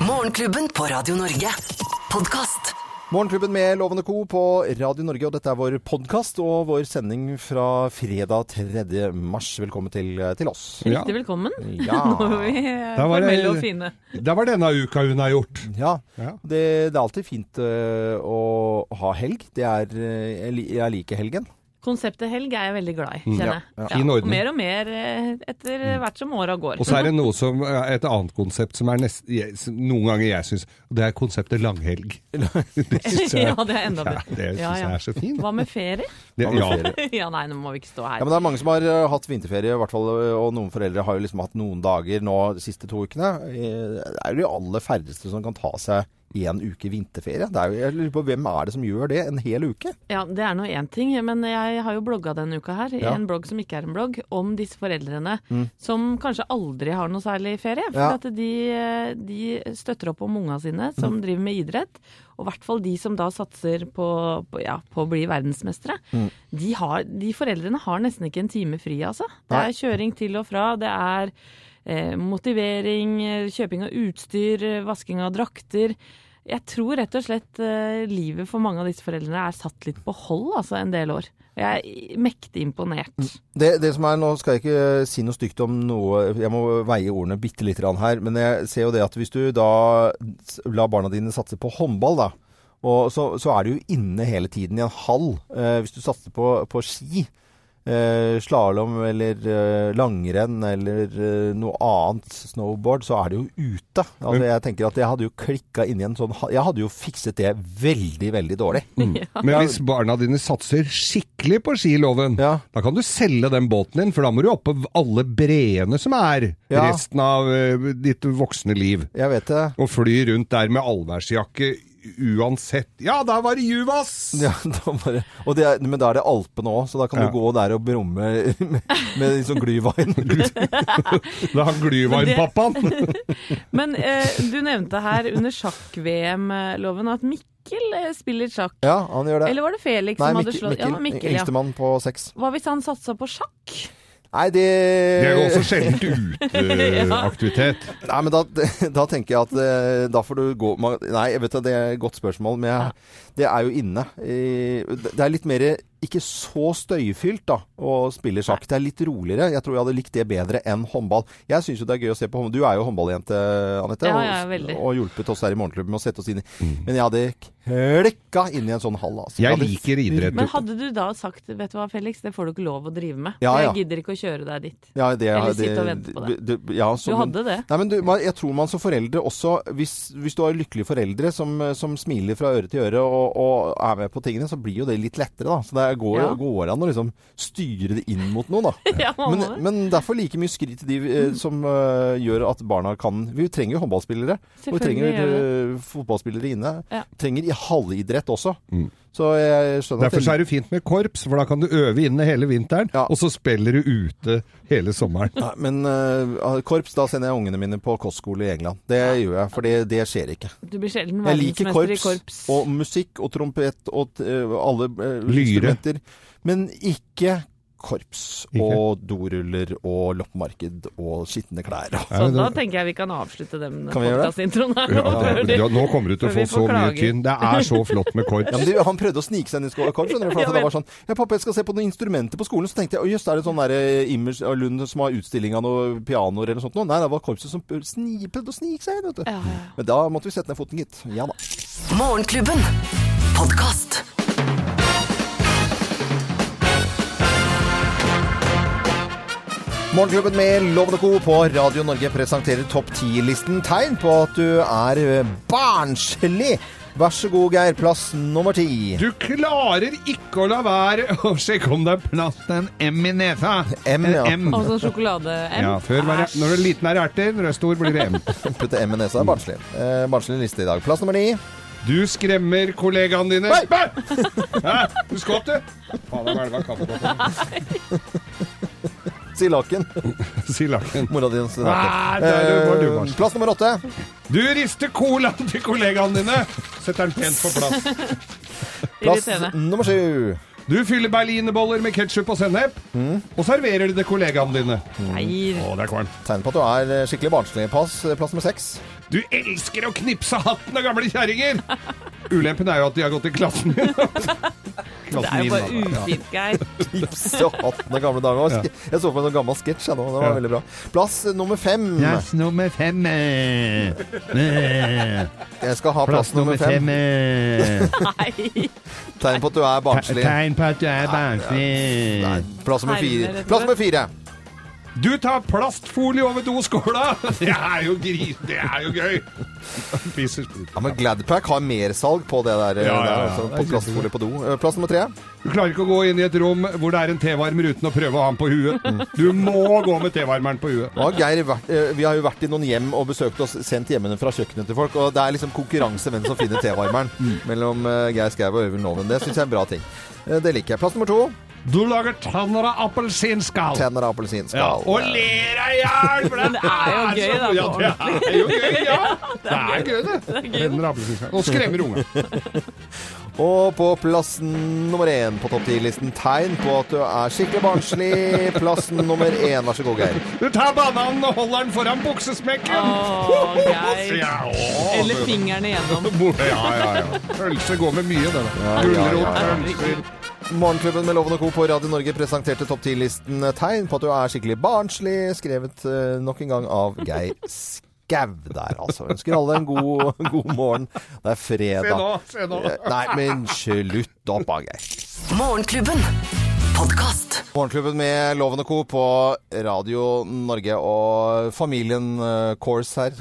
Morgenklubben på Radio Norge. Podkast. Morgenklubben med Lovende Co. på Radio Norge, og dette er vår podkast og vår sending fra fredag 3. mars. Velkommen til, til oss. Ja. Riktig velkommen. Ja. Nå er vi eh, formelle og fine. Det var denne uka hun har gjort. Ja, Ja. det, det er alltid fint uh, å ha helg. Det er øh, jeg liker helgen. Konseptet helg er jeg veldig glad i, Mm. kjenner jeg. ja. ja. og mer og mer eh, etter hvert som åra går. Og så er det noe som, et annet konsept som er nest, noen ganger jeg syns, det er konseptet langhelg. Det synes jeg, ja, det er enda ja, det ja. jeg er så fint. Hva med ferie? Det, ja. ja, nei, nå må vi ikke stå her. Ja, men Det er mange som har øh, hatt vinterferie, i hvert fall, øh, og noen foreldre har jo liksom hatt noen dager nå de siste to ukene. Eh, Det er jo de aller færreste som kan ta seg en uke vinterferie. Er jo, jeg lurer på Hvem er det som gjør det en hel uke? Ja, Det er nå én ting, men jeg har jo blogga denne uka her, Ja. en blogg som ikke er en blogg, om disse foreldrene som kanskje aldri har noe særlig ferie. For Mm. Ja. at de, de støtter opp om unga sine Mm. som driver med idrett. Og i hvert fall de som da satser på, på, ja, på å bli verdensmestere. Mm. De, har, de foreldrene har nesten ikke en time fri, altså. Det er kjøring til og fra, det er eh, motivering, kjøping av utstyr, vasking av drakter. Jeg tror rett og slett uh, livet for mange av disse foreldrene er satt litt på hold altså en del år. Jeg er mektig imponert. Det, det som er, Nå skal jeg ikke si noe stygt om noe, jeg må veie ordene bitte grann her. Men jeg ser jo det at hvis du da lar barna dine satse på håndball, da, så, så er du jo inne hele tiden i en hall. Eh, hvis du satser på, på ski, eh, slalåm eller eh, langrenn eller eh, noe annet, snowboard, så er det jo ute. Altså, jeg tenker at jeg hadde jo klikka inn i en sånn. Jeg hadde jo fikset det veldig, veldig dårlig. Men hvis barna dine satser skikkelig på skiloven, Ja. da kan du selge den båten din, for da må du opp på alle breene som er Ja. resten av eh, ditt voksne liv. Jeg vet det. Og fly rundt der med allværsjakke uansett. Ja, der var det Juvas! Ja, da var og det er, men da er det Alpene òg, så da kan Ja. du gå der og brumme med, med liksom glyvein. Da har Glyvarm-pappaen. Men eh, du nevnte her under sjakk-VM-loven at Mikkel eh, spiller sjakk. Ja, han gjør det. Eller var det Felix Nei, som hadde Mikkel, slått Ja, det Mikkel, Mikkel, ja. yngstemann på seks. Hva hvis han satsa på sjakk? Nei, det Det er jo også sjeldent uteaktivitet. Nei, men da, da tenker jeg at eh, da får du gå Nei, jeg vet det, det er et godt spørsmål, men jeg, det er jo inne. Det er litt mer ikke så støyfylt da, å spille sjakk. Det er litt roligere. Jeg tror jeg hadde likt det bedre enn håndball. Jeg syns jo det er gøy å se på håndball. Du er jo håndballjente, Anette, Ja, og, ja, veldig. og hjulpet oss her i Morgenklubben med å sette oss inn i Men jeg hadde klikka inn i en sånn hall. Altså. Jeg jeg liker idrett. Men hadde du da sagt vet du hva, Felix, det får du ikke lov å drive med. Ja, ja. Jeg gidder ikke å kjøre deg dit. Ja, det, Eller sitte og vente på det. ja, så- Du hadde det. Nei, men du, jeg tror man som foreldre også, hvis, hvis du har lykkelige foreldre som, som smiler fra øre til øre og, og er med på tingene, så blir jo det litt lettere, da. Så det går, Ja. går an å liksom styre det inn mot noe, da. Ja, Men, det. men derfor like mye skritt til de eh, som eh, gjør at barna kan Vi trenger jo håndballspillere. Og vi trenger eh, fotballspillere inne. Ja. Trenger i halvidrett også. Mm. Så jeg skjønner Derfor så er det fint med korps, for da kan du øve inne hele vinteren, Ja. og så spiller du ute hele sommeren. Nei, men uh, korps, da sender jeg ungene mine på kostskole i England. Det gjør jeg, for det, det skjer ikke. Du blir sjelden Jeg liker verdensmester i korps, korps. og musikk og trompet og eh, alle uh, Lyre. instrumenter. Men ikke korps Ikke? og doruller og loppemarked og skitne klær. Så da tenker jeg vi kan avslutte den podkastintroen her. Ja, nå, før ja, nå kommer du til å få så mye tynn. Det er så flott med korps. Ja, men det, han prøvde å snike seg inn i korps. skjønner du, For at det var sånn Ja, pappa, jeg skal se på noen instrumenter på skolen. Så tenkte jeg å jøss, er det sånn derre Immers og Lund som har utstilling av noen pianoer eller noe sånt? noe? Nei, det var korpset som prøvde å snike seg inn, vet du. Ja, ja. Men da måtte vi sette ned foten, gitt. Ja da. Morgenklubben. Podkast. Morgenklubben med Lovende Co. på Radio Norge presenterer topp 10-listen. Tegn på at du er eh, barnslig. Vær så god, Geir. Plass nummer ti. Du klarer ikke å la være å sjekke om det er plass til en M i nesa. M, ja. En M. Sånn sjokolade-M. Ja, før var det, når du er liten er det erter, når du er stor blir det M. Putte M i nesa er barnslig. Eh, barnslig liste i dag. Plass nummer ni. Du skremmer kollegaene dine. Nei! Hæ? Du skvatt, du. Faen, jeg hvelva kaffekoppen. Silaken. Si laken. Mora di du, Eh, plass nummer åtte. Du rister colaen til kollegaene dine. Setter den pent på plass. Plass nummer sju. Du fyller berlinerboller med ketsjup og sennep, og serverer det til kollegaene dine. Nei. Å, det er kvalmt. Tegn på at du er eh, skikkelig barnslig. Pass, plass nummer seks. Du elsker å knipse hatten av gamle kjerringer! Ulempen er jo at de har gått i klassen min. Det er jo bare ufint, Geir. Hatten av gamle damer. Jeg så på en sånn gammel sketsj nå. Det var Ja. veldig bra. Plass nummer fem. Plass nummer fem. eh. Eh. Jeg skal ha plass, Plass nummer fem. eh. Nei. Tegn på at du er barnslig. Tegn på at du er barnslig. Plass nummer fire. Plass nummer fire. Du tar plastfolie over doskåla! Det er jo gris, det er jo gøy! Ja, men Gladpack har mersalg på det der. Ja, ja, der, ja. altså, på plastfolie på do. Eh, Plass nummer tre. Du klarer ikke å gå inn i et rom hvor det er en tevarmer uten å prøve å ha den på huet. Du må gå med tevarmeren på huet. Ja, Geir eh, vi har jo vært i noen hjem og besøkt oss, sendt hjemmene fra kjøkkenet til folk. Og det er liksom konkurranse hvem som finner tevarmeren mellom eh, Geir Skau og Øyvind Loven. Det syns jeg er en bra ting. Eh, Det liker jeg. Plass nummer to. Du lager tanner av appelsinskall. Tenner av appelsinskall. Ja, og ler deg i hjel! Men det er jo gøy, da, Ja, det er jo gøy, ja. Det er gøy, det. Tenner av appelsinskall. Og skremmer unger. Og på plass nummer én på topp ti-listen tegn på at du er skikkelig barnslig. Plass nummer én, vær så god, Geir. Du tar bananen og holder den foran buksesmekken. Oh, Geir. Ja, å, Eller fingrene gjennom. Ja, ja, ja. Pølse går med mye, det. Ja, ja, Gulrot, ja. pølser. Morgenklubben med Loven og Co. på Radio Norge presenterte topp ti-listen tegn på at du er skikkelig barnslig, skrevet eh, nok en gang av Geir Skau der, altså. Ønsker alle en god, god morgen. Det er fredag. Se nå, se nå. Eh, Nei, men slutt opp, Geir. Morgenklubben. Podkast. Morgenklubben med Loven og Co. på Radio Norge og familien uh, Kors her.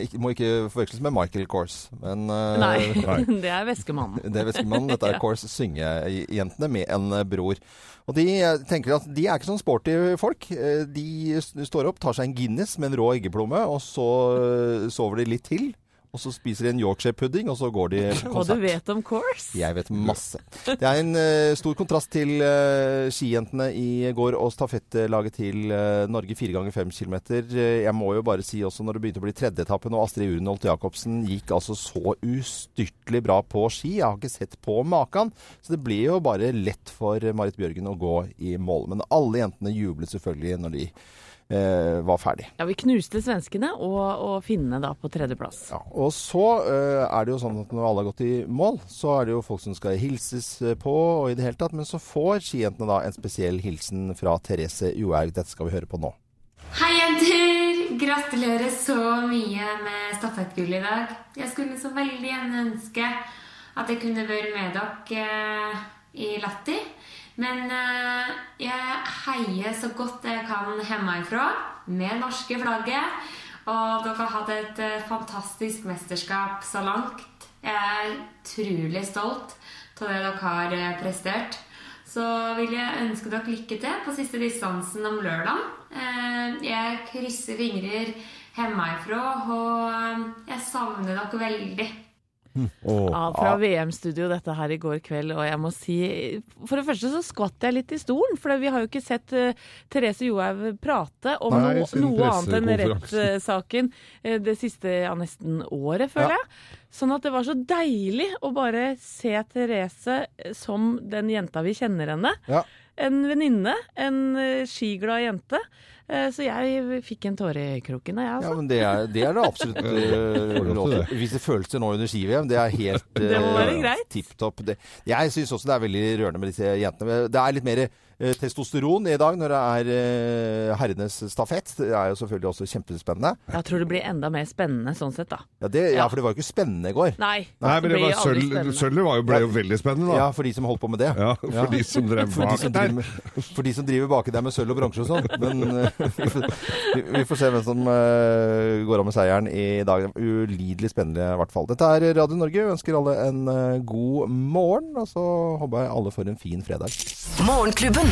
Ikke, må ikke forveksles med Michael Kors, men nei, Nei, det er Veskemannen. Det er Veskemannen. Dette er Kors syngejentene med en eh, bror. Og de eh, tenker at de er ikke sånn sporty folk. Eh, De står opp, tar seg en Guinness med en rå eggeplomme, og så eh, sover de litt til. Og så spiser de en Yorkshire-pudding, og så går de på Og du vet om course? Jeg vet masse. Det er en uh, stor kontrast til uh, skijentene i går og stafettlaget til uh, Norge fire ganger fem kilometer. Eh, jeg må jo bare si også når det begynte å bli tredjeetappen og Astrid Urenholt Jacobsen gikk altså så ustyrtelig bra på ski. Jeg har ikke sett på maken. Så det ble jo bare lett for Marit Bjørgen å gå i mål. Men alle jentene jublet selvfølgelig når de eh, var ferdig. Ja, vi knuste svenskene og, og finnene da på tredjeplass. Ja, og så eh, er det jo sånn at når alle har gått i mål, så er det jo folk som skal hilses eh, på og i det hele tatt. Men så får skijentene da en spesiell hilsen fra Therese Johaug. Dette skal vi høre på nå. Hei, jenter! Gratulerer så mye med stafettgullet i dag. Jeg skulle så veldig gjerne ønske at jeg kunne vært med dere eh, i Latti. Men eh, jeg heier så godt jeg kan hjemmefra med norske flagget. Og dere har hatt et eh, fantastisk mesterskap så langt. Jeg er utrolig stolt av det dere har eh, prestert. Så vil jeg ønske dere lykke til på siste distansen om lørdag. Eh, Jeg krysser fingrer hjemmefra, og jeg savner dere veldig. Ja, fra VM-studio dette her i går kveld, og jeg må si For det første så skvatt jeg litt i stolen, for vi har jo ikke sett uh, Therese Johaug prate om Nei, no, noe annet enn rettssaken uh, det siste ja, nesten året, føler jeg. Sånn at det var så deilig å bare se Therese som den jenta vi kjenner henne. Ja. En venninne, en eh, skiglad jente. Eh, Så jeg fikk en tåre i kroken, jeg, Ja, altså. men det er det, er det absolutt eh, lov til til. Hvis det føles det nå under ski-VM, det er helt Det greit. tipp topp. Jeg syns også det er veldig rørende med disse jentene. Det er litt mer testosteron i dag når det er eh, herrenes stafett. Det er jo selvfølgelig også kjempespennende. Jeg tror det blir enda mer spennende sånn sett, da. Ja, det, ja, Ja. for det var jo ikke spennende i går. Nei, Nei, men det sølvet var ble jo veldig spennende, da. Ja, for de som holdt på med det. Ja, for Ja. de som drev For de, bak som der. driver med, for de som driver baki der med sølv og bronse og sånn. Men eh, vi, får, se hvem som eh, går av med seieren i dag. Ulidelig spennende i hvert fall. Dette er Radio Norge. Vi ønsker alle en eh, god morgen. Og så håper jeg alle får en fin fredag. Morgenklubben.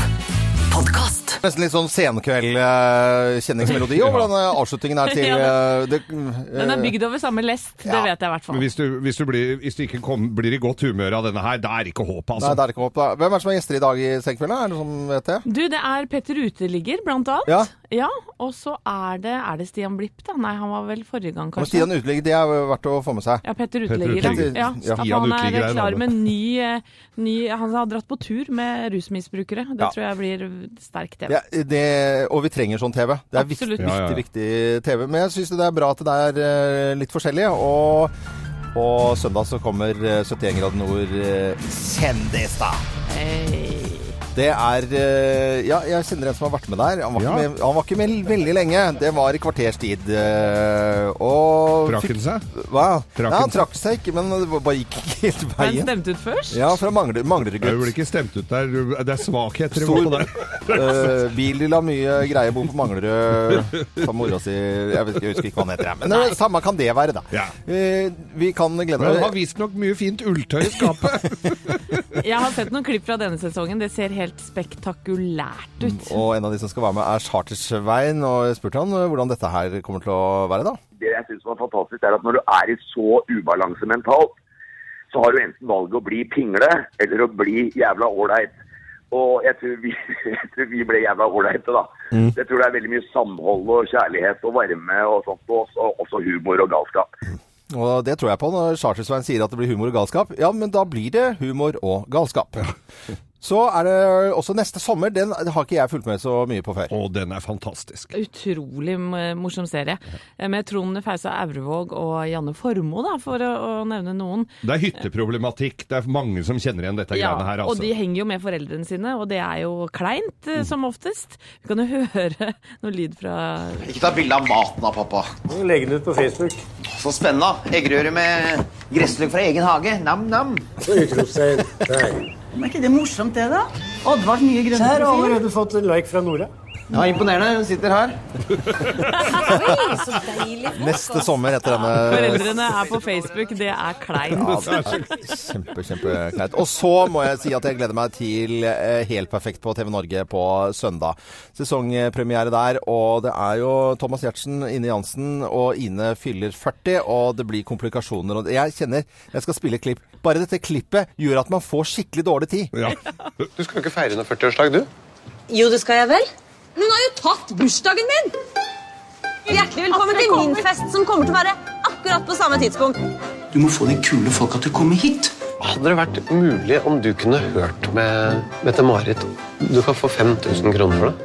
Podkast. Nesten litt sånn senkveld-kjenningsmelodi over denne avslutningen her til eh, det, Den er bygd over samme lest, det Ja. vet jeg i hvert fall. Hvis du, hvis du, blir, hvis du ikke kom, blir i godt humør av denne her, da er det ikke håp, Nei, altså. det er ikke håp. da. Hvem er det som er gjester i dag i senkvelden? Er det noen som vet det? Du, det er Petter Uteligger, blant annet. Ja. Ja, og så er det, er det Stian Blipp, da? Nei, han var vel forrige gang, Og Men Stian Uteligger, det er verdt å få med seg. Ja, Petter Uteligger. Ja. Ja. Han er klar med ny, eh, ny Han har dratt på tur med rusmisbrukere. Det Ja. tror jeg blir sterk TV. Ja, det, og vi trenger sånn TV. Det er viktig, viktig, Ja, ja, ja. viktig TV. Men jeg syns det er bra at det er eh, litt forskjellig. Og på søndag så kommer eh, 71 grader nord Kjendis, da. Hey. Det er eh, Ja, jeg kjenner en som har vært med der. Han var, Ja. ikke, med, han var ikke med veldig lenge. Det var i kvarters tid. eh, og Trakk han seg? Hva? Traken. ja, han trakk seg ikke, men det bare gikk ikke helt veien. han stemte ut først? Ja, fra Mangler, Jeg blir Manglerudgutt. ikke stemt ut der. Det er svakheter i der. Uh, Bildil har mye greie bo på Manglerud. Som mora si Jeg, vet, jeg husker ikke hva han heter. jeg. Men det, samme kan det være, da. Ja. Uh, vi kan glede Men han har oss visstnok mye fint ulltøy i skapet. Jeg har sett noen klipp fra denne sesongen. Det ser helt spektakulært ut. Og en av de som skal være med, er Chartersvein. Og jeg spurte han eh, hvordan dette her kommer til å være, da. det jeg syns var fantastisk, er at når du er i så ubalanse mentalt, så har du enten valget å bli pingle eller å bli jævla ålreit. Og jeg tror vi, jeg tror vi ble jævla ålreite, da. Jeg tror det er veldig mye samhold og kjærlighet og varme og sånt, og også, også humor og galskap. Og det tror jeg på når Chartersveien sier at det blir humor og galskap. Ja, men da blir det humor og galskap. Så er det også neste sommer. Den har ikke jeg fulgt med så mye på før. Å, den er fantastisk. Utrolig morsom serie. Eh, Med Trond Fausa Aurevåg og Janne Formoe, da, for å, å nevne noen. Det er hytteproblematikk. Det er mange som kjenner igjen dette Ja, greiene her, og altså. de henger jo med foreldrene sine, og det er jo kleint, mm. som oftest. Vi kan jo høre noe lyd fra Ikke ta bilde av maten da, pappa. Legg den ut på Facebook. Så spennende. Eggerøre med gressløk fra egen hage. Nam-nam. Utropstegn. Der. Er ikke det morsomt, det, da? Oddvars nye Så her har allerede fått like fra Nora. Ja, imponerende. Hun sitter her. Neste sommer etter denne Foreldrene er på Facebook, det er kleint. Ja, kjempe, kjempekleint. Og så må jeg si at jeg gleder meg til eh, Helt perfekt på TV Norge på søndag. Sesongpremiere der, og det er jo Thomas Giertsen, Ine Jansen og Ine fyller 40, og det blir komplikasjoner. Og jeg kjenner jeg skal spille klipp. Bare dette klippet gjør at man får skikkelig dårlig tid. Ja. Du skal jo ikke feire noen 40-årsdag, du? Jo, det skal jeg vel. Hun har jo tatt bursdagen min! Hjertelig velkommen til min fest, som kommer til å være akkurat på samme tidspunkt. Du må få de kule folka til å komme hit. Hadde det vært mulig om du kunne hørt med Mette-Marit? Du kan få 5000 kroner for det.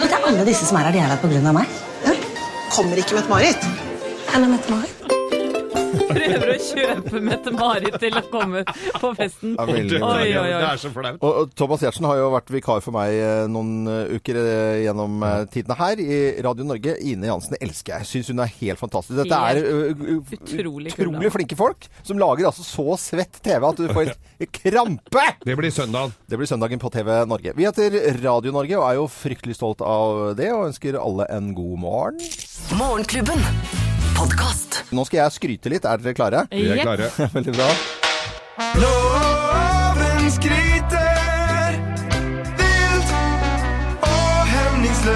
Vet du, alle disse som er her, de er her av meg. Kommer ikke Mette-Marit. Eller Mette-Marit. Prøver å kjøpe Mette-Marit til å komme på festen. Ja, veldig oi, Oi, oi, Det er så flaut. Og, og Thomas Giertsen har jo vært vikar for meg eh, noen eh, uker eh, gjennom tidene her i Radio Norge. Ine Jansen elsker jeg. Syns hun er helt fantastisk. Dette er uh, utrolig utrolig flinke folk som lager altså så svett TV at du får helt krampe! Det blir søndag. Det blir søndagen på TV Norge. Vi heter Radio Norge og er jo fryktelig stolt av det, og ønsker alle en god morgen. Morgenklubben. Podkast. Nå skal jeg skryte litt. Er dere klare? Vi er klare. Veldig bra. Loven skryter vilt og hemningsløst.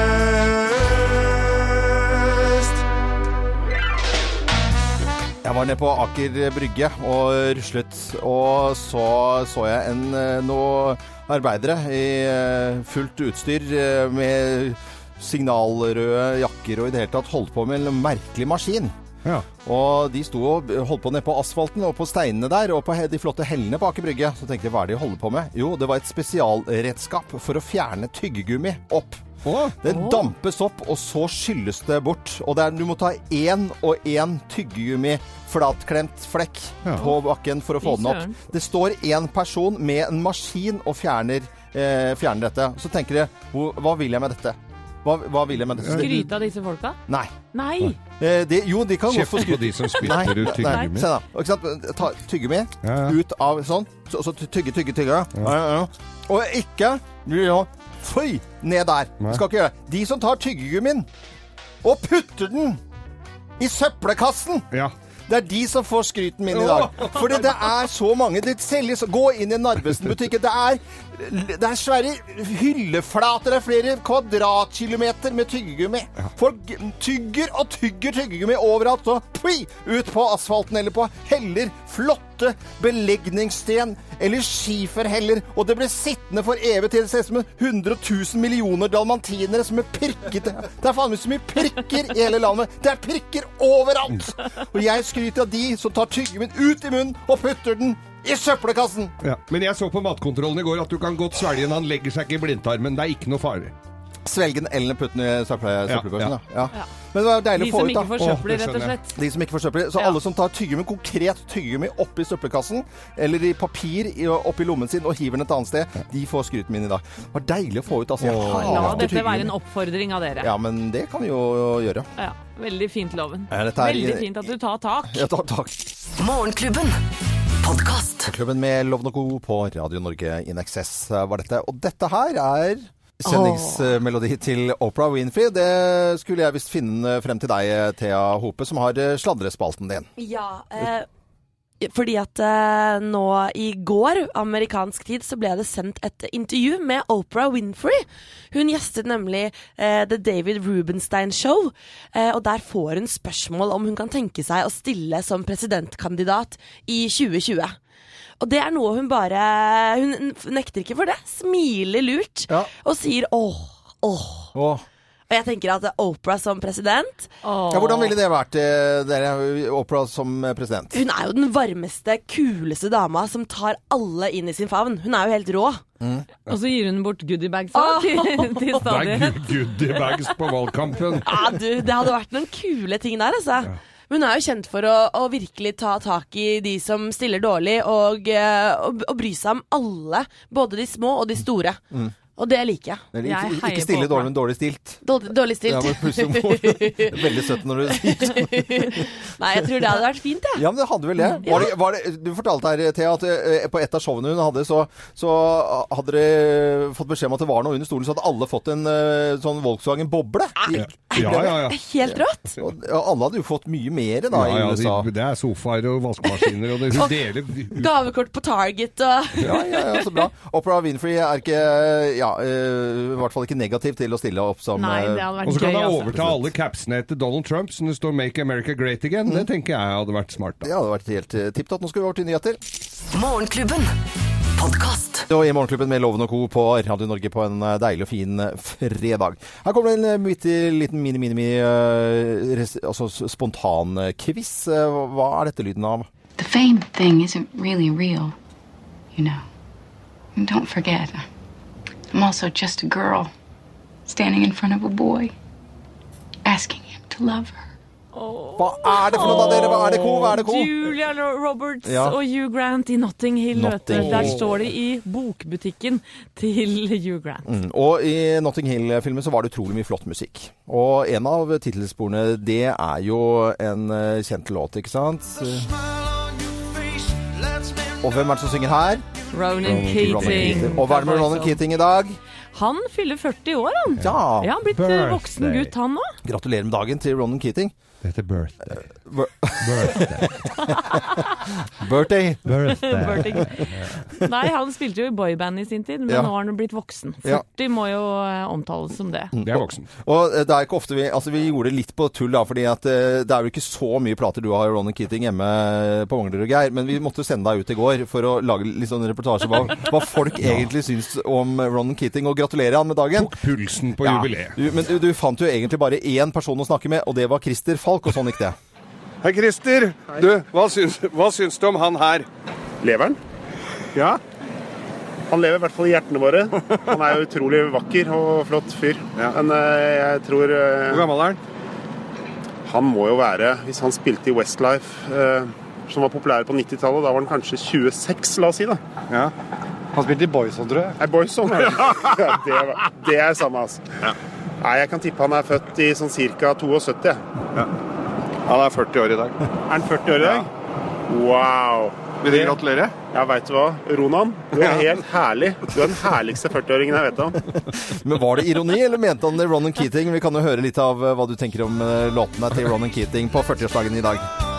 Jeg var nede på Aker Brygge og ruslet, og så så jeg en, noen arbeidere i eh, fullt utstyr eh, med signalrøde jakker og i det hele tatt holdt på med en merkelig maskin. Ja. Og de sto og holdt på nede på asfalten og på steinene der og på de flotte hellene på Aker Brygge. Så tenkte jeg, hva er det de holder på med? Jo, det var et spesialredskap for å fjerne tyggegummi opp. Det dampes opp, og så skylles det bort. Og det er, du må ta én og én tyggegummi flatklemt flekk Ja. på bakken for å få den opp. Det står én person med en maskin og fjerner, eh, fjerner dette. Så tenker jeg, hva vil jeg med dette? Hva, hva vil jeg med det? Skryte av disse folka? Nei. Nei! Eh, det, jo, de kan godt Kjeft få på de som spytter ut tyggegummi. Se da. Ikke sant? Ta tyggegummi Ja, ja. ut av sånn, så, så tygge, tygge, tygge. Ja, ja, ja. Og ikke ja, Føy! Ned der. Nei. Skal ikke gjøre det. De som tar tyggegummien og putter den i søppelkassen Ja. Det er de som får skryten min i dag. Fordi det er så mange. Det selges Gå inn i Narvesen-butikken. Det er, det er svære hylleflater. Det er flere kvadratkilometer med tyggegummi. Folk tygger og tygger tyggegummi overalt. Og pui, ut på asfalten eller på heller. Flotte putte belegningssten eller skiferheller, og det ble sittende for evig til. Det ser ut som en 100 000 millioner dalmantinere som er pirkete. Det er faen meg så mye prikker i hele landet. Det er prikker overalt! Og jeg skryter av de som tar tyggeminn ut i munnen og putter den i søppelkassen. Ja. Men jeg så på matkontrollen i går at du kan godt svelge den. Han legger seg ikke i blindtarmen. Det er ikke noe farlig. Svelge den eller putte den i søppel- Ja, ja. Ja. Men det var deilig De å få som ut, da. ikke forsøpler, rett og slett. De som ikke forsøpler. Så alle som tar tyggegummi, konkret tyggegummi oppi søppelkassen, eller i papir i- oppi lommen sin og hiver den et annet sted, de får skryten min i dag. Det var deilig å få ut. Altså, jeg La dette være en oppfordring av dere. Ja, men det kan vi jo gjøre. Ja, veldig fint, Loven. Ja, dette er- Veldig fint at du tar tak. Ja, tar tak. Morgenklubben. Podkast. Klubben med Loven og Co. på Radio Norge in excess var dette. Og dette her er sendingsmelodi til Oprah Winfrey. Det skulle jeg visst finne frem til deg, Thea Hope, som har eh, sladrespalten din. Ja, eh, fordi at eh, nå i går, amerikansk tid, så ble det sendt et intervju med Oprah Winfrey. Hun gjestet nemlig eh, The David Rubenstein Show, eh, og der får hun spørsmål om hun kan tenke seg å stille som presidentkandidat i 2020. Og det er noe hun bare Hun nekter ikke for det. Smiler lurt og sier åh, åh. Åh. Og jeg tenker at Oprah som president Ja, hvordan ville det vært, eh, dere, Oprah som president? Hun er jo den varmeste, kuleste dama som tar alle inn i sin favn. Hun er jo helt rå. Og så gir hun bort goodiebags òg, til, til Det er goodiebags på valgkampen. Ja, du, det hadde vært noen kule ting der, altså. Hun er jo kjent for å, å virkelig ta tak i de som stiller dårlig, og, eh, og, og bry seg om alle. Både de små og de store. Mm. Og det liker jeg. Eller ikke, ikke stille dårlig, men dårlig stilt. Dårlig, dårlig stilt. Ja, men plutselig må- Veldig søtt når du sier sånn. Nei, jeg tror det hadde vært fint, jeg. Ja, men det hadde vel det. Var det, var det du fortalte her, Thea, at eh, på et av showene hun hadde, så, så hadde dere fått beskjed om at det var noe under stolen, så hadde alle fått en eh, sånn Volkswagen boble. Ja, ja, ja. Helt rått. Og og, alle hadde jo fått mye mer da Ja, i ja, USA. de, det er sofaer og vaskemaskiner, og det, hun deler Gavekort på Target og Ja, ja, ja, så bra. Opera Winfrey er ikke, ja, eh, i hvert fall ikke negativ til å stille opp som Nei, det eh, hadde vært Og så kan gøy, han altså. overta alle capsene etter Donald Trump, som det står 'Make America Great Again'. Det tenker jeg hadde vært smart. Da. Det hadde vært helt uh, tipp topp. Nå skal vi over til nyheter. Morgenklubben. Podcast. Og i Morgenklubben med Loven og Co. på Radio Norge på en eh, deilig og fin eh, fredag. Her kommer det en eh, bitte liten mini-mini-mini uh, altså s- spontan eh, quiz. Eh, Hva er dette lyden av? The fame thing isn't really real, you know. And don't forget, I'm also just a girl standing in front of a boy, asking him to love her. Hva er det for noe da, dere? Hva er det, ko? Hva er det, ko? Julia Roberts Ja. og Hugh Grant i Notting Hill. Notting Der står de i bokbutikken til Hugh Grant. Mm. Og i Notting Hill-filmen så var det utrolig mye flott musikk. Og en av tittelsporene, det er jo en eh, kjent låt, ikke sant? Og hvem er det som synger her? Ronan Keating. Og hva er det med Ronan Keating i dag? Han fyller 40 år, han. Ja. Ja, han blitt Birthday. voksen gutt, han òg. Gratulerer med dagen til Ronan Keating. Det heter birthday. Birthday. Birthday. birthday. birthday. Nei, han spilte jo i boyband i sin tid, men Ja. nå har han blitt voksen. Ja. 40 må jo eh, omtales som det. Det er voksen. Og og, det er ikke ofte vi Altså, vi gjorde det litt på tull, da, fordi at eh, det er jo ikke så mye plater du har Ronan Keating hjemme på Mangler og Geir, men vi måtte sende deg ut i går for å lage litt sånn reportasje hva, hva folk egentlig syns om Ronan Keating, og gratulerer han med dagen. Tok pulsen på Ja. jubileet. Du, men du, du fant jo egentlig bare én person å snakke med, og det var Christer Falk, og sånn gikk det. Hei, Christer. Du, hva syns, hva syns du om han her? Lever han? Ja. Han lever i hvert fall i hjertene våre. Han er jo utrolig vakker og flott fyr. Ja. Men eh, jeg tror eh, Hvor gammel er han? Han må jo være, hvis han spilte i Westlife, eh, som var populær på 90-tallet, da var han kanskje 26, la oss si. da. Ja. Han spilte i Boyson, tror jeg. Nei, Boyson, er ja, det, er, det er samme, altså. Ja. Nei, jeg kan tippe han er født i sånn ca. 72. Ja. Han er 40 år i dag. Er han 40 år i dag? Wow. Vil du gratulere? Ja, veit du hva. Ronan, du er helt herlig. Du er den herligste 40-åringen jeg vet om. Men var det ironi, eller mente han det Ronan Keating? Vi kan jo høre litt av eh, hva du tenker om eh, låtene til Ronan Keating på 40-årsdagen i dag.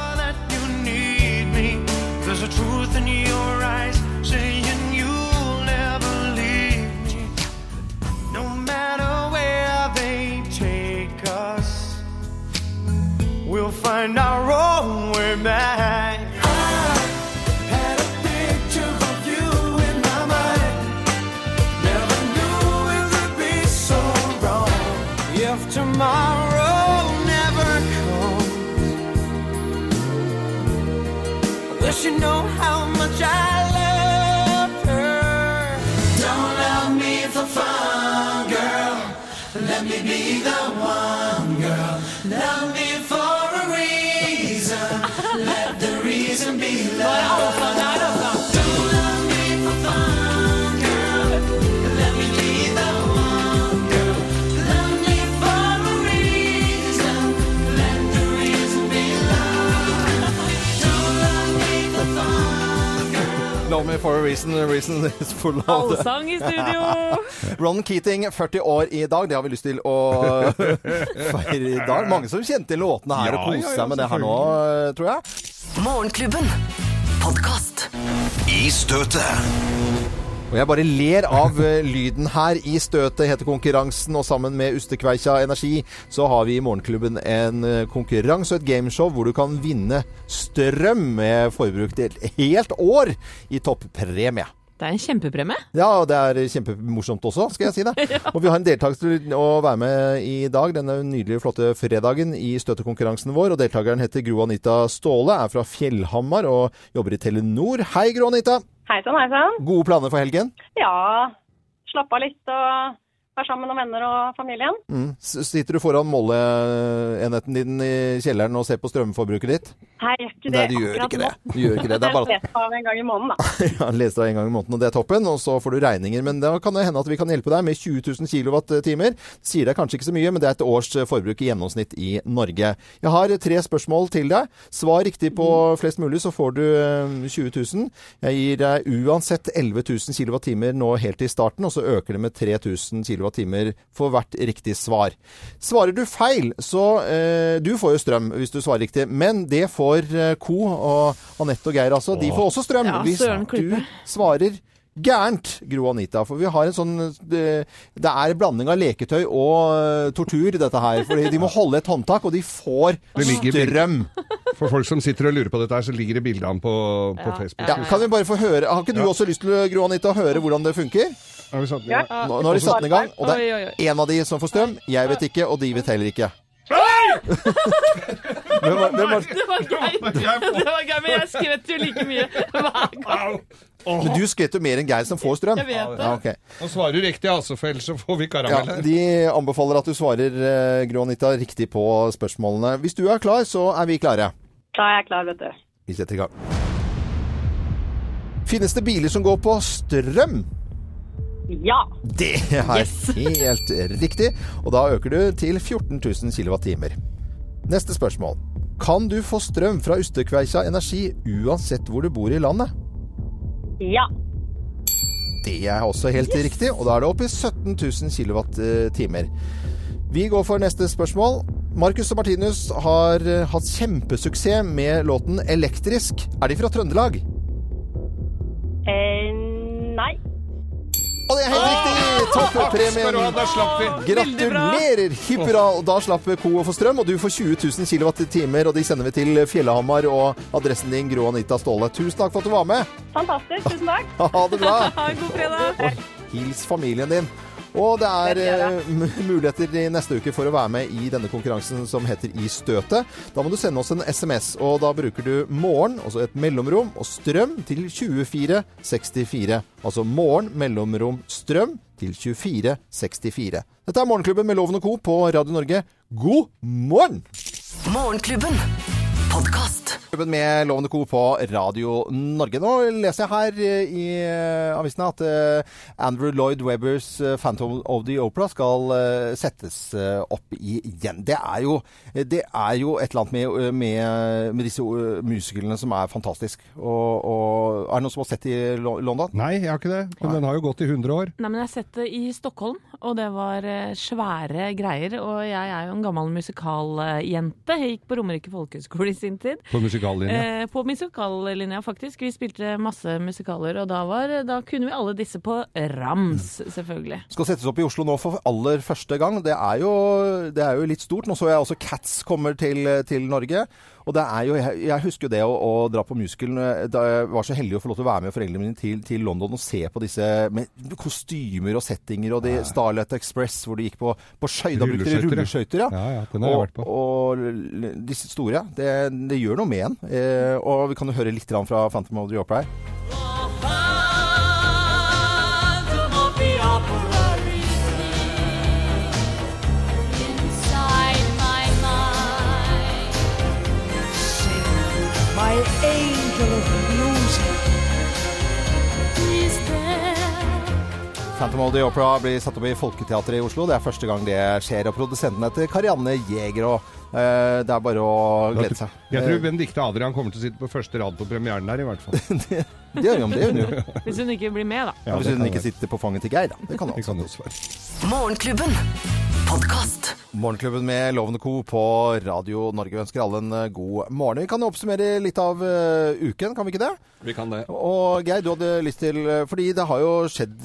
find our own way back. Tomorrow never comes. I wish you know how much I love her. Don't love me for fun, girl. Let me be the one, girl. Love me. Love me for a reason. Let the reason be love. Don't love me for fun, girl. Love me for a reason, a reason is full of Allsang i studio! Ron Keating, 40 år i dag. Det har vi lyst til å feire i dag. Mange som kjente låtene her Ja, og koste ja, ja, seg med det her nå, tror jeg. Morgenklubben. Podkast. I støtet. Og jeg bare ler av eh, lyden her i støtet, heter konkurransen. Og sammen med Ustekveikja Energi så har vi i Morgenklubben en eh, konkurranse og et gameshow hvor du kan vinne strøm med forbruk til et helt år i toppremie. Det er en kjempepremie. Ja, og det er kjempemorsomt også, skal jeg si det. Og vi har en deltaker til å være med i dag, denne nydelige, flotte fredagen i støttekonkurransen vår. Og deltakeren heter Gro Anita Ståle, er fra Fjellhamar og jobber i Telenor. Hei, Gro Anita! Hei sann, hei sann. Gode planer for helgen? Ja, slappe av litt og være sammen med venner og familien. Mm. Sitter du foran måleenheten din i kjelleren og ser på strømforbruket ditt? Nei, jeg gjør ikke det Nei, du gjør ikke det. Du gjør ikke det. Det er bare Jeg leser av en gang i måneden, da. ja, leser av en gang i måneden, og det er toppen. Og så får du regninger. Men da kan det hende at vi kan hjelpe deg med 20 000 kWh. Sier deg kanskje ikke så mye, men det er et års forbruk i gjennomsnitt i Norge. Jeg har tre spørsmål til deg. Svar riktig på flest mulig, så får du eh, 20 000. Jeg gir deg uansett 11 000 kWh nå helt i starten, og så øker det med 3000 kWh for hvert riktig svar. Svarer du feil, så eh, Du får jo strøm hvis du svarer riktig, men det får eh, Co og Anette og Geir, altså. De får også strøm Ja, hvis du svarer gærent, Gro Anita. For vi har en sånn Det, det er blanding av leketøy og eh, tortur, dette her. For de må holde et håndtak, og de får strøm. For folk som sitter og lurer på dette her, så ligger det bilde av ham på, på Facebook. Ja, kan vi bare få høre Har ikke du også lyst til, Gro Anita, å høre hvordan det funker? Har vi satt, Ja. Nå, nå har de satt den i gang, og det Oi, oi, oi. er én av de som får strøm. Jeg vet ikke, og de vet heller ikke. Hvem var- hvem var- Det var gøy, det var gøy, men jeg skvetter jo like mye hver gang. Men du skvetter jo mer enn Geir som får strøm. Jeg vet det. Ja, ok. Nå svarer du riktig, altså, for ellers så får vi Ja, karamell her. de anbefaler at du svarer, eh, Gro Anita, riktig på spørsmålene. Hvis du er klar, så er vi klare. Da er jeg klar, vet du. Vi setter i gang. Finnes det biler som går på strøm? Ja. Det er helt riktig. Og da øker du til 14 000 kWh. Neste spørsmål. Kan du få strøm fra Ustekveikja Energi uansett hvor du bor i landet? Ja. Det er også helt riktig, og da er det opp i 17 000 kWh. Vi går for neste spørsmål. Marcus og Martinus har eh, hatt kjempesuksess med låten 'Elektrisk'. Er de fra Trøndelag? Eh, nei. Og det er helt riktig! Ha, vi. Gratulerer! Hipp hurra! Og Da slapp Co å få strøm, og du får 20 000 kWh, og de sender vi til Fjellhamar og adressen din Gro Anita Ståle. Tusen takk for at du var med! Fantastisk. Tusen takk. Ha det bra! God fredag. Hils familien din. Og det er eh, muligheter i neste uke for å være med i denne konkurransen som heter I støtet. Da må du sende oss en SMS, og da bruker du morgen, altså et mellomrom, og strøm til 2464. Altså morgen, mellomrom, strøm til 2464. Dette er Morgenklubben med Loven og Co. på Radio Norge. God morgen! Morgenklubben. Podkast. Klubben med Lovende Co. på Radio Norge. Nå leser jeg her eh, i eh, avisene at eh, Andrew Lloyd Webbers 'Phantom of the Opera' skal settes opp igjen. Det er jo, det er jo et eller annet med, med, med disse musiklene som er fantastisk. Og, og, er det noen som har sett i London? Nei, jeg har ikke det. Men den har jo gått i 100 år. Nei, men jeg har sett det i Stockholm, og det var svære greier. Og jeg er jo en gammel musikaljente. Jeg gikk på Romerike folkehøgskole i sin tid. På musikallinja. Eh, på musikallinja, faktisk. Vi spilte masse musikaler, og da, var, da kunne vi alle disse på rams, selvfølgelig. skal settes opp i Oslo nå for aller første gang. Det er jo, det er jo litt stort. Nå så jeg også Cats kommer til, til Norge. Og det er jo, jeg, jeg husker jo det å, å dra på musicalen eh, da jeg var så heldig å få lov til å være med foreldrene mine til, til London og se på disse med kostymer og settinger og de Starlight Express hvor de gikk på, på skøy- Da de Rulleskøyter, ja. Ja. Ja, ja, den har jeg vært på. og l- disse store, det, det gjør noe med en. Eh, og vi kan jo høre litt fra Phantom of the Opera her. My angel of music. Phantom of the Opera blir satt opp i Folketeatret i Oslo. Det er første gang det skjer. Og produsenten heter Karianne Jæger. Og eh, det er bare å glede seg. Jeg tror Benedicte Adrian kommer til å sitte på første rad på premieren der, i hvert fall. det, det gjør hun, det gjør hun jo. Hvis hun ikke blir med, da. Ja, Hvis hun ikke sitter på fanget til Geir, da. Det kan hun også. Morgenklubben. Podkast. Morgenklubben med Loven Co. på Radio Norge. Ønsker alle en eh, god morgen. Vi kan oppsummere litt av eh, uken, kan vi ikke det? Vi kan det. Og Geir, du hadde lyst til eh, Fordi det har jo skjedd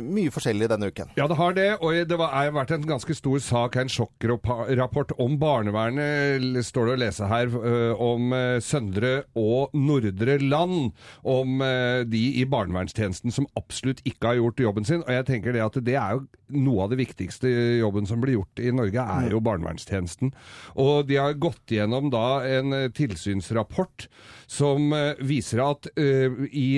mye forskjellig denne uken. Ja, det har det. Og det er vært en ganske stor sak, en sjokkrapport om barnevernet, står det å lese her, om Søndre og Nordre Land. Om de i barnevernstjenesten som absolutt ikke har gjort jobben sin. Og jeg tenker det at det er jo noe av det viktigste jobben som blir gjort i Norge, er jo barnevernstjenesten. Og de har gått gjennom da en tilsynsrapport som viser at uh, i,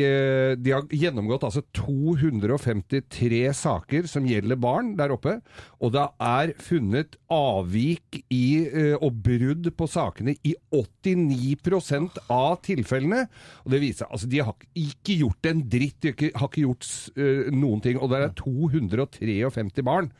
de har gjennomgått altså 253 saker som gjelder barn der oppe, og det er funnet avvik i, uh, og brudd på sakene i 89% av tilfellene. Og det viser, altså De har ikke gjort en dritt, de har ikke, har ikke gjort uh, noen ting. Og det er 253 barn.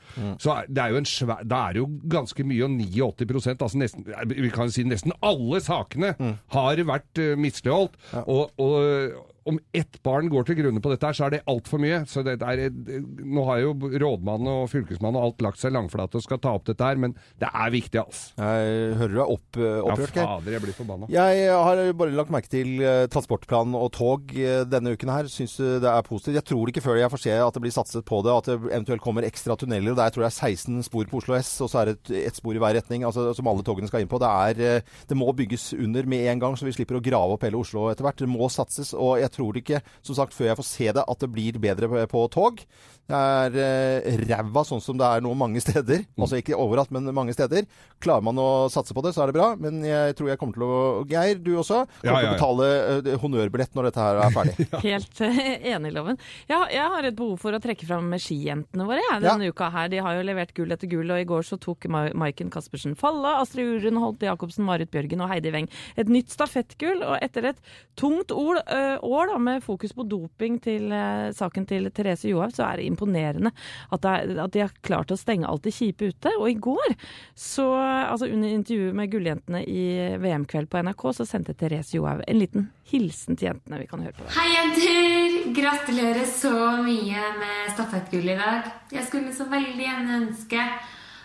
Så er- det er jo en svær, da er det jo ganske mye, og 89 altså nesten, vi kan si nesten alle sakene har vært uh, misligholdt. Og, og om ett barn går til grunne på dette, her, så er det altfor mye. Så det er, nå har jo rådmannen og fylkesmannen og alt lagt seg langflate og skal ta opp dette her, men det er viktig, altså. Jeg hører du er opp, opprørt opprørt, ja, fader, jeg blir forbanna. Jeg har bare lagt merke til eh, transportplan og tog eh, denne uken her. Syns eh, det er positivt. Jeg tror ikke før jeg får se at det blir satset på det, at det eventuelt kommer ekstra tunneler. Der tror jeg er 16 spor på Oslo S, og så er det et, et spor i hver retning, altså, som alle togene skal inn på. Det, er, eh, det må bygges under med en gang, så vi slipper å grave opp hele Oslo etter hvert. Det må satses, og jeg tror ikke, som sagt, før jeg får se det, at det blir bedre på, på tog. Det er eh, ræva sånn som det er nå mange steder. Altså ikke overalt, men mange steder. Klarer man å satse på det, så er det bra. Men jeg tror jeg kommer til å Geir, du også, kommer Ja, ja, til å betale eh, honnørbillett når dette her er ferdig. Helt eh, enig, Loven. Ja, jeg har et behov for å trekke fram skijentene våre jeg, denne uka her. De har jo levert gull etter gull, og i går så tok Ma Maiken Caspersen Falle, Astrid Urund Holte Jacobsen, Marit Bjørgen og Heidi Weng et nytt stafettgull. Og etter et tungt ord, ø, år da, med fokus på doping til eh, saken til Therese Johaug, så er det imponerende at, det er, at de har klart å stenge alt det kjipe ute. Og i går, så, altså under intervjuet med Gulljentene i VM-kveld på NRK, så sendte Therese Johaug en liten hilsen til jentene. Vi kan høre på det. Hei, jenter! Gratulerer så mye med stafettgull i dag. Jeg skulle så veldig gjerne ønske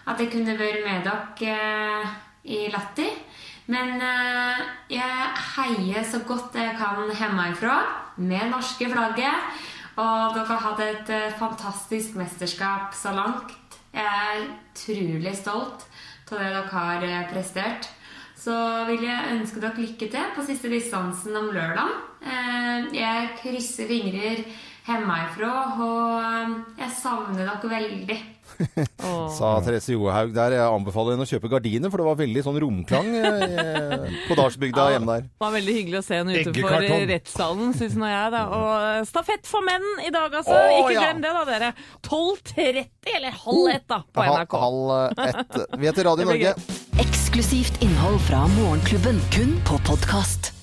at jeg kunne vært med dere eh, i Latti. Men eh, jeg heier så godt jeg kan hjemmefra med norske flagget. Og dere har hatt et eh, fantastisk mesterskap så langt. Jeg er utrolig stolt av det dere har eh, prestert. Så vil jeg ønske dere lykke til på siste distansen om lørdag. Jeg krysser fingrer hjemmefra, og jeg savner dere veldig. Sa Therese Johaug der. Jeg anbefaler henne å kjøpe gardiner, for det var veldig sånn romklang eh, på Dalsbygda hjemme der. Det var veldig hyggelig å se henne utenfor rettssalen, syns nå jeg. Da. Og stafett for menn i dag, altså. Å, Ikke ja. glem det, da, dere. 12.30, eller halv ett, da, på NRK. Halv eh, ett. Vi heter Radio Norge. Eksklusivt innhold fra Morgenklubben, kun på podkast.